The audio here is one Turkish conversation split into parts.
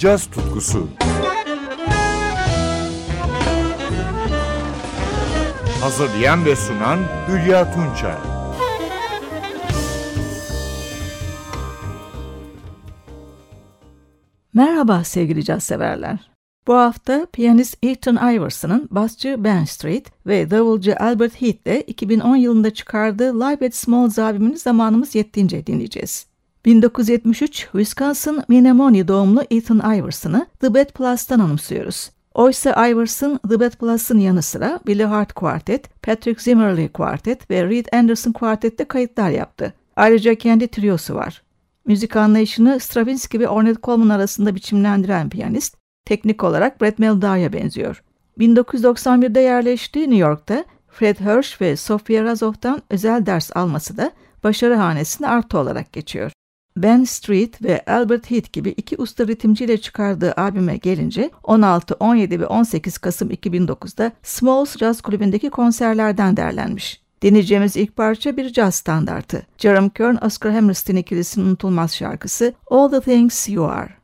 caz tutkusu. Hazırlayan ve sunan Hülya Tunçay. Merhaba sevgili caz severler. Bu hafta piyanist Ethan Iverson'ın basçı Ben Street ve davulcu Albert Heath ile 2010 yılında çıkardığı Live at Smalls albümünü zamanımız yettiğince dinleyeceğiz. 1973 Wisconsin Menominee doğumlu Ethan Iverson'ı The Bad Plus'tan anımsıyoruz. Oysa Iverson, The Bad Plus'ın yanı sıra Billy Hart Quartet, Patrick Zimmerly Quartet ve Reed Anderson Quartet'te kayıtlar yaptı. Ayrıca kendi triosu var. Müzik anlayışını Stravinsky ve Ornette Coleman arasında biçimlendiren piyanist, teknik olarak Brett Meldau'ya benziyor. 1991'de yerleştiği New York'ta Fred Hirsch ve Sofia Razov'tan özel ders alması da başarı hanesine artı olarak geçiyor. Ben Street ve Albert Heath gibi iki usta ritimciyle çıkardığı albüme gelince 16, 17 ve 18 Kasım 2009'da Smalls Jazz Kulübü'ndeki konserlerden derlenmiş. Dinleyeceğimiz ilk parça bir caz standartı. Jerome Kern, Oscar Hammerstein ikilisinin unutulmaz şarkısı All the Things You Are.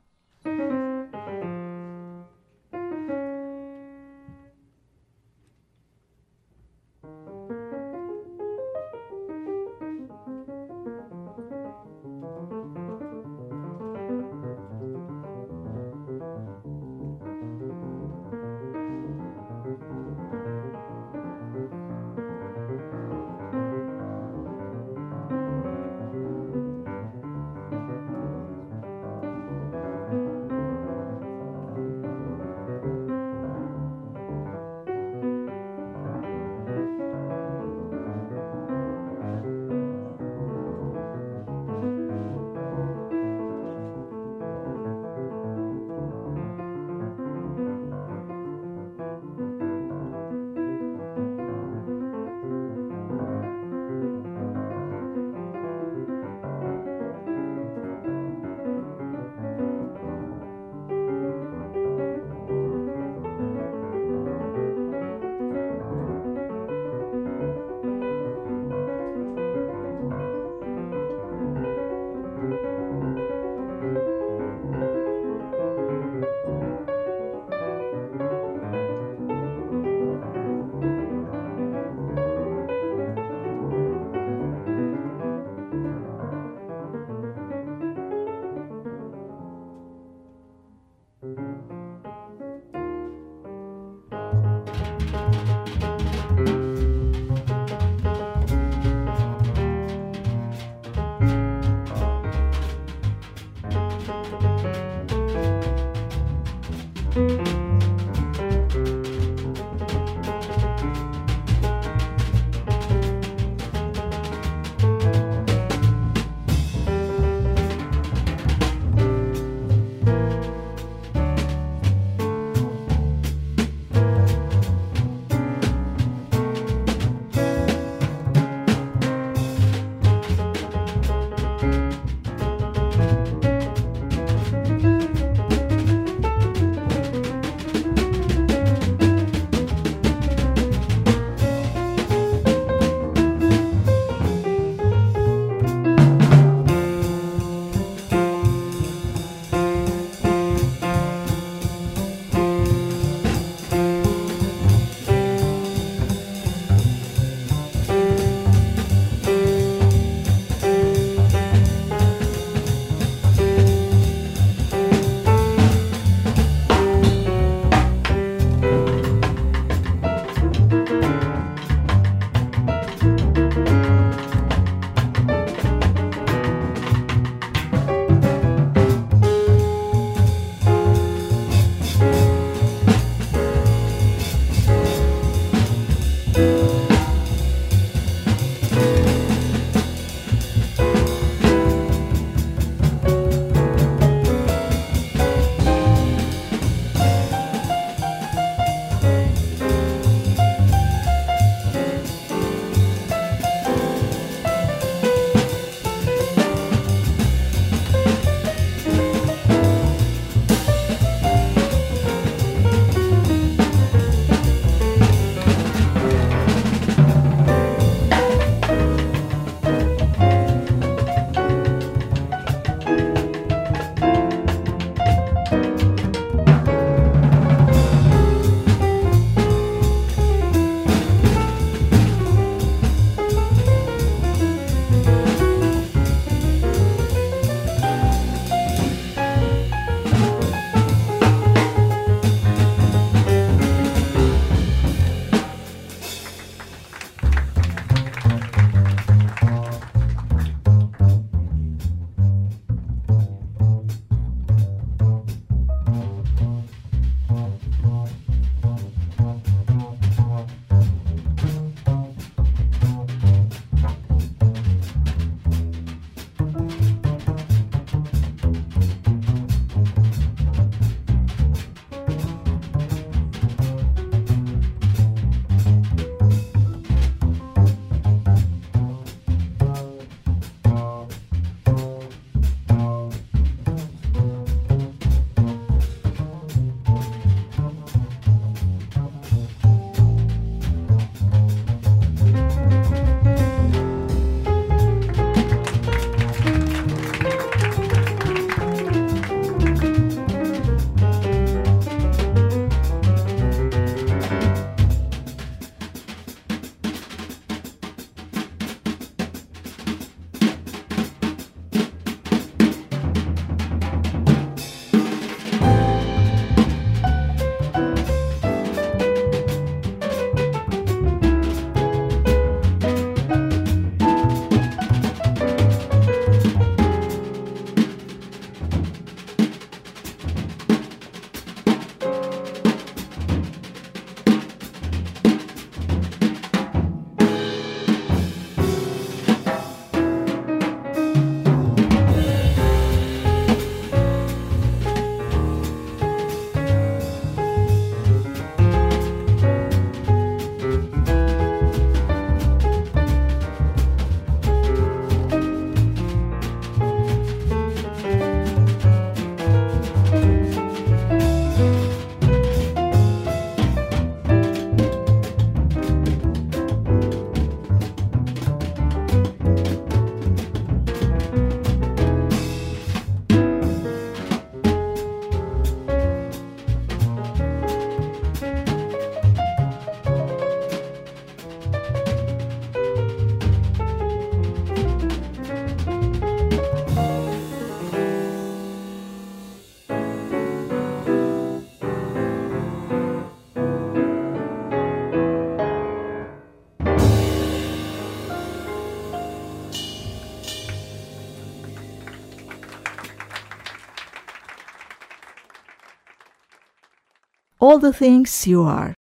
All the Things You Are.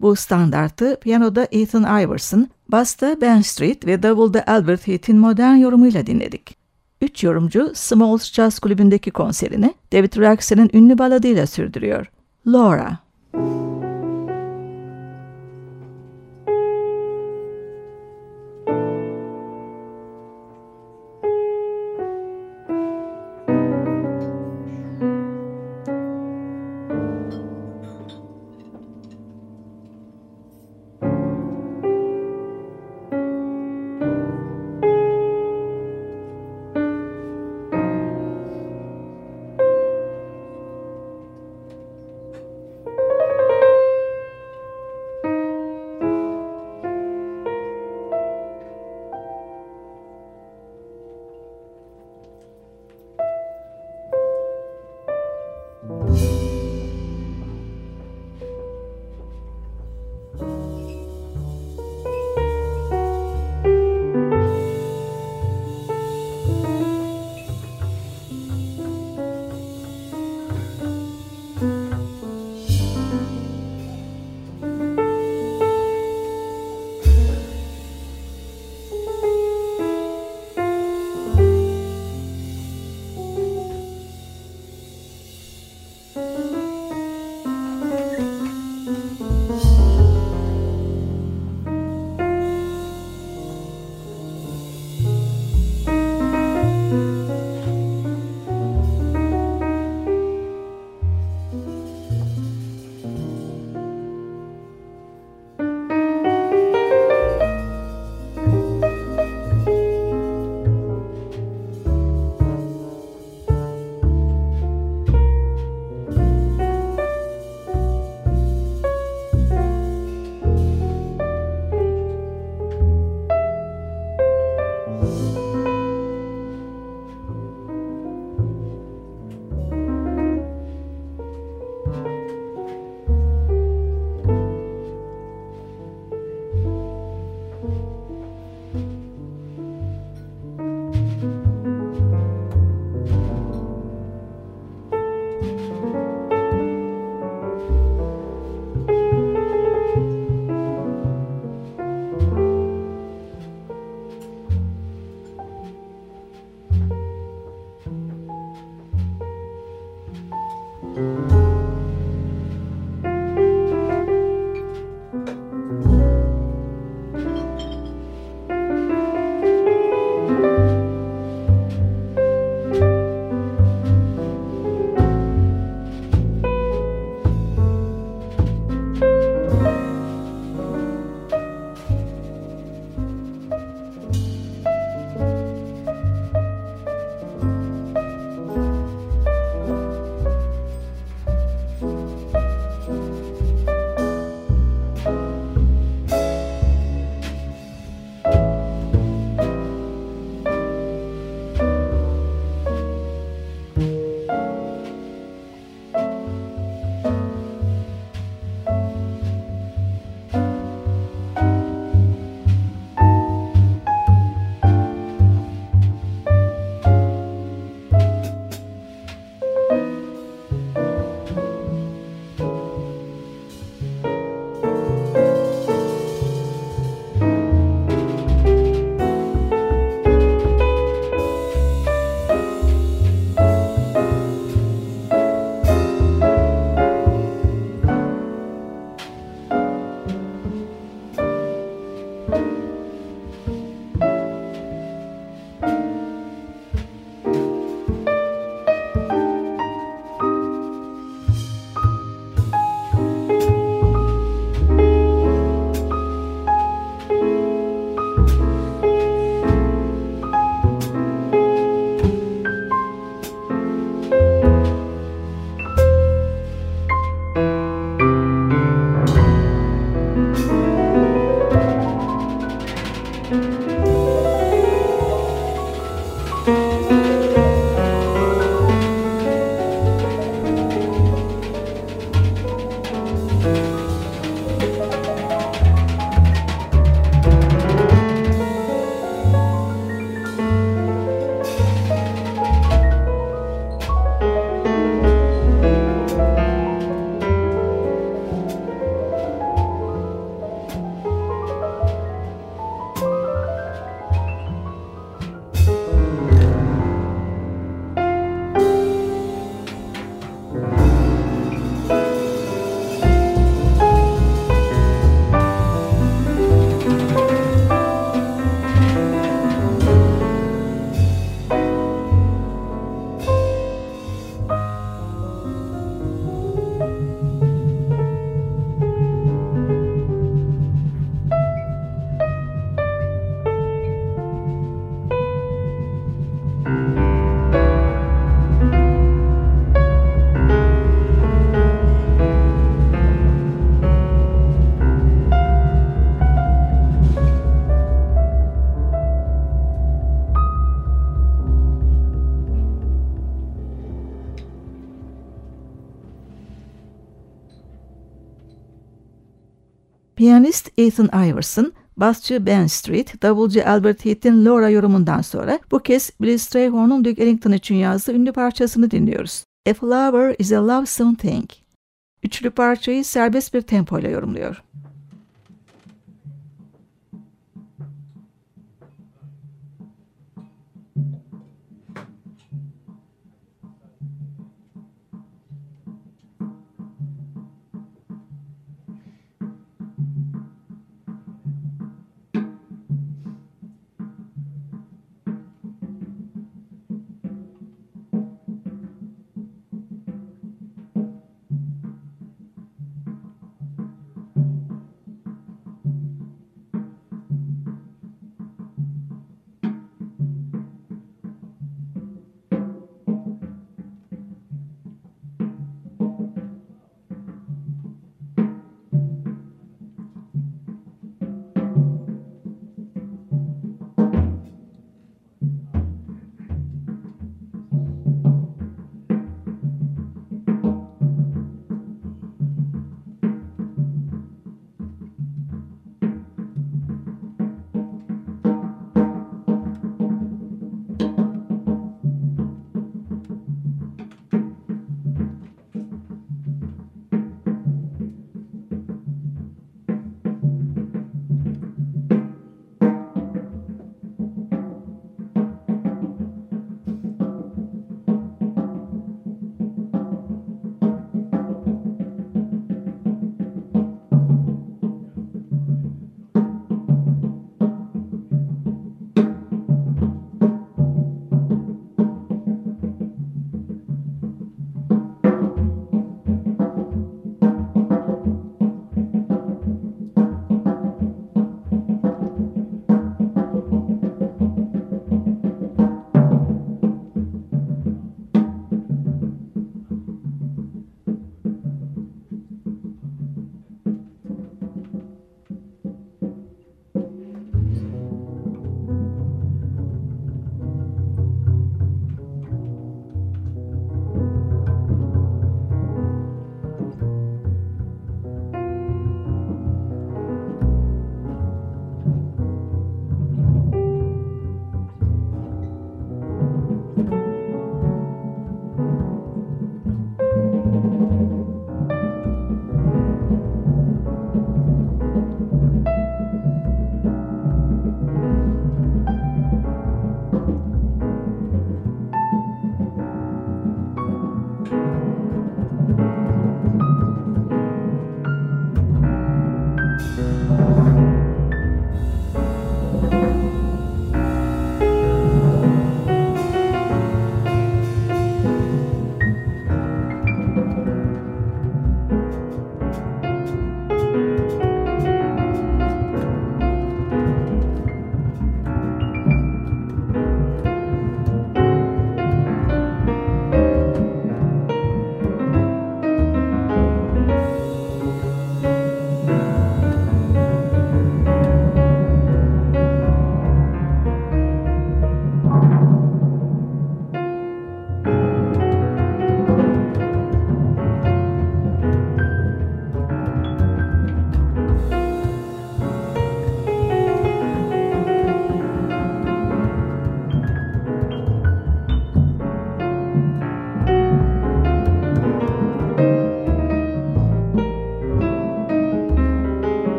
Bu standartı piyanoda Ethan Iverson, basta Ben Street ve davulda Albert Heath'in modern yorumuyla dinledik. Üç yorumcu Smalls Jazz Kulübü'ndeki konserini David Raxen'in ünlü baladıyla sürdürüyor. Laura. Piyanist Ethan Iverson, basçı Ben Street, davulcu Albert Heath'in Laura yorumundan sonra bu kez Billy Strayhorn'un Duke Ellington için yazdığı ünlü parçasını dinliyoruz. A Flower is a Lovesome Thing. Üçlü parçayı serbest bir tempoyla yorumluyor.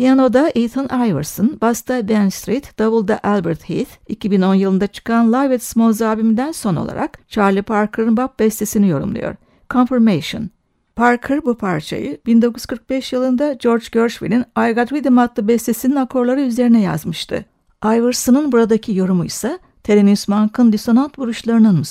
Piyanoda Ethan Iverson, basta Ben Street, davulda Albert Heath, 2010 yılında çıkan Live at Smalls albümünden son olarak Charlie Parker'ın Bob bestesini yorumluyor. Confirmation. Parker bu parçayı 1945 yılında George Gershwin'in I Got Rhythm adlı bestesinin akorları üzerine yazmıştı. Iverson'ın buradaki yorumu ise Thelonious Monk'ın disonant vuruşlarını mı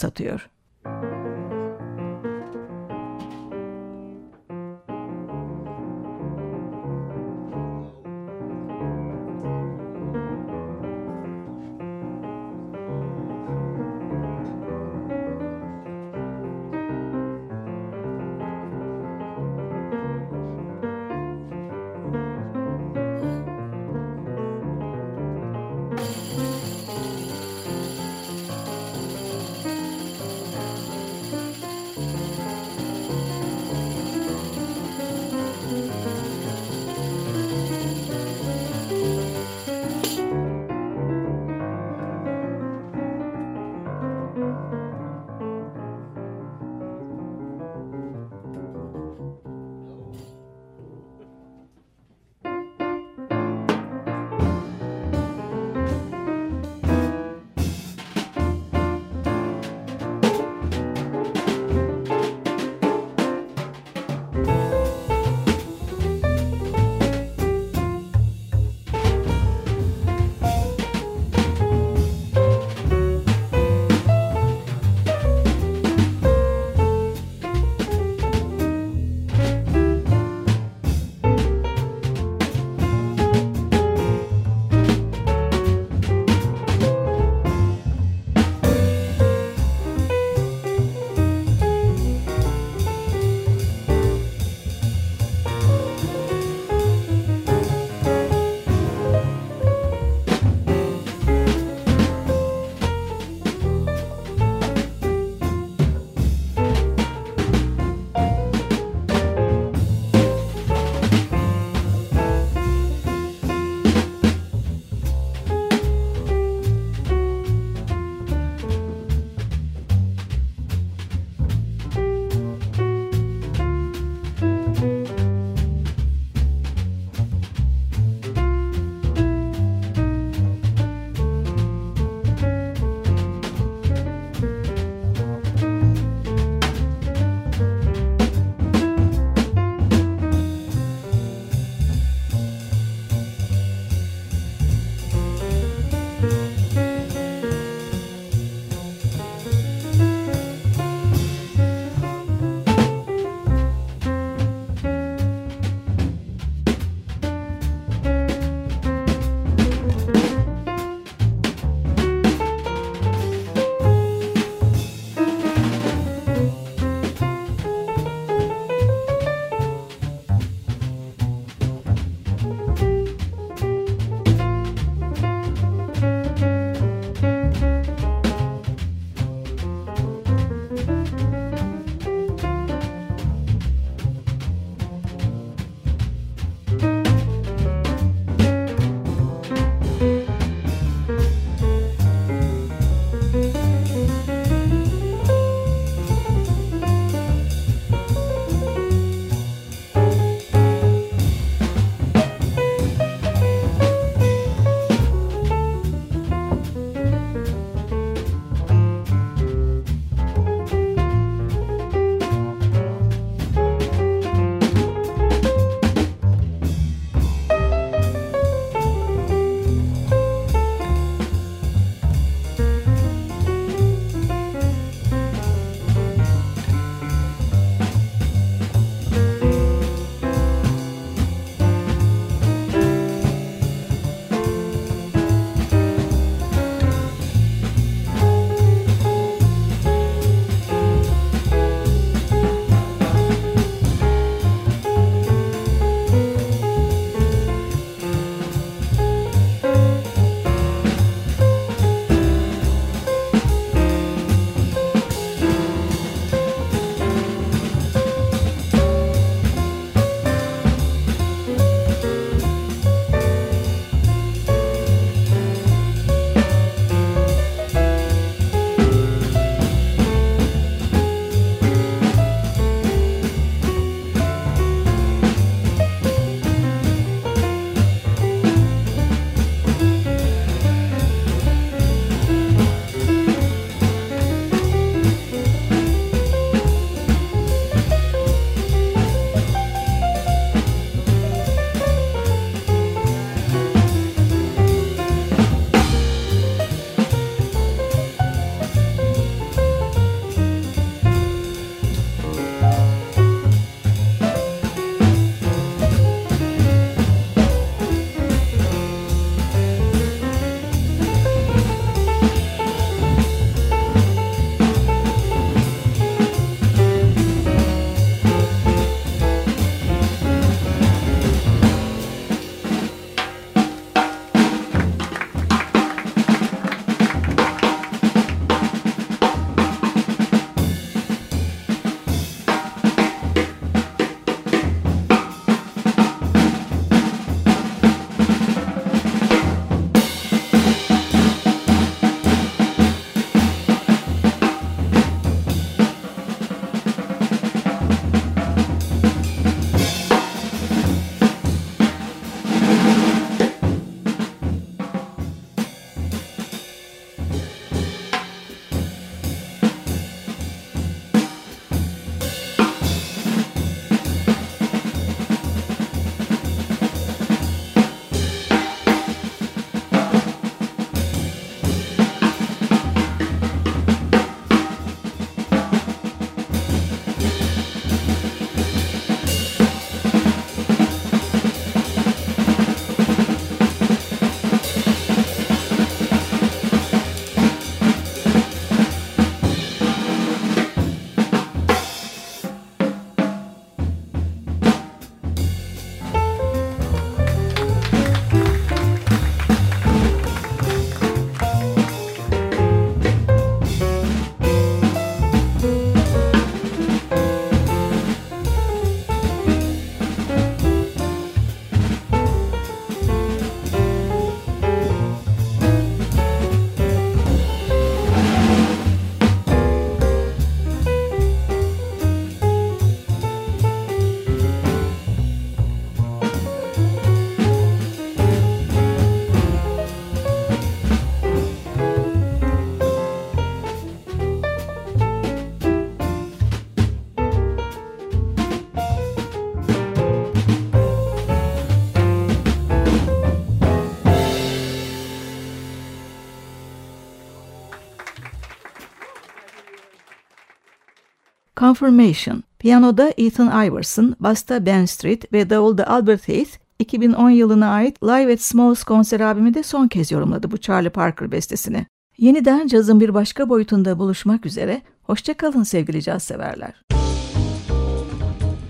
Confirmation, piyanoda Ethan Iverson, basta Ben Street ve davulda Albert Heath, 2010 yılına ait Live at Smalls konser albümü de son kez yorumladı bu Charlie Parker bestesini. Yeniden cazın bir başka boyutunda buluşmak üzere, hoşçakalın sevgili caz severler.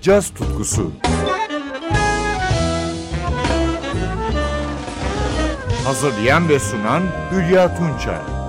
Caz tutkusu Hazırlayan ve sunan Hülya Tunçay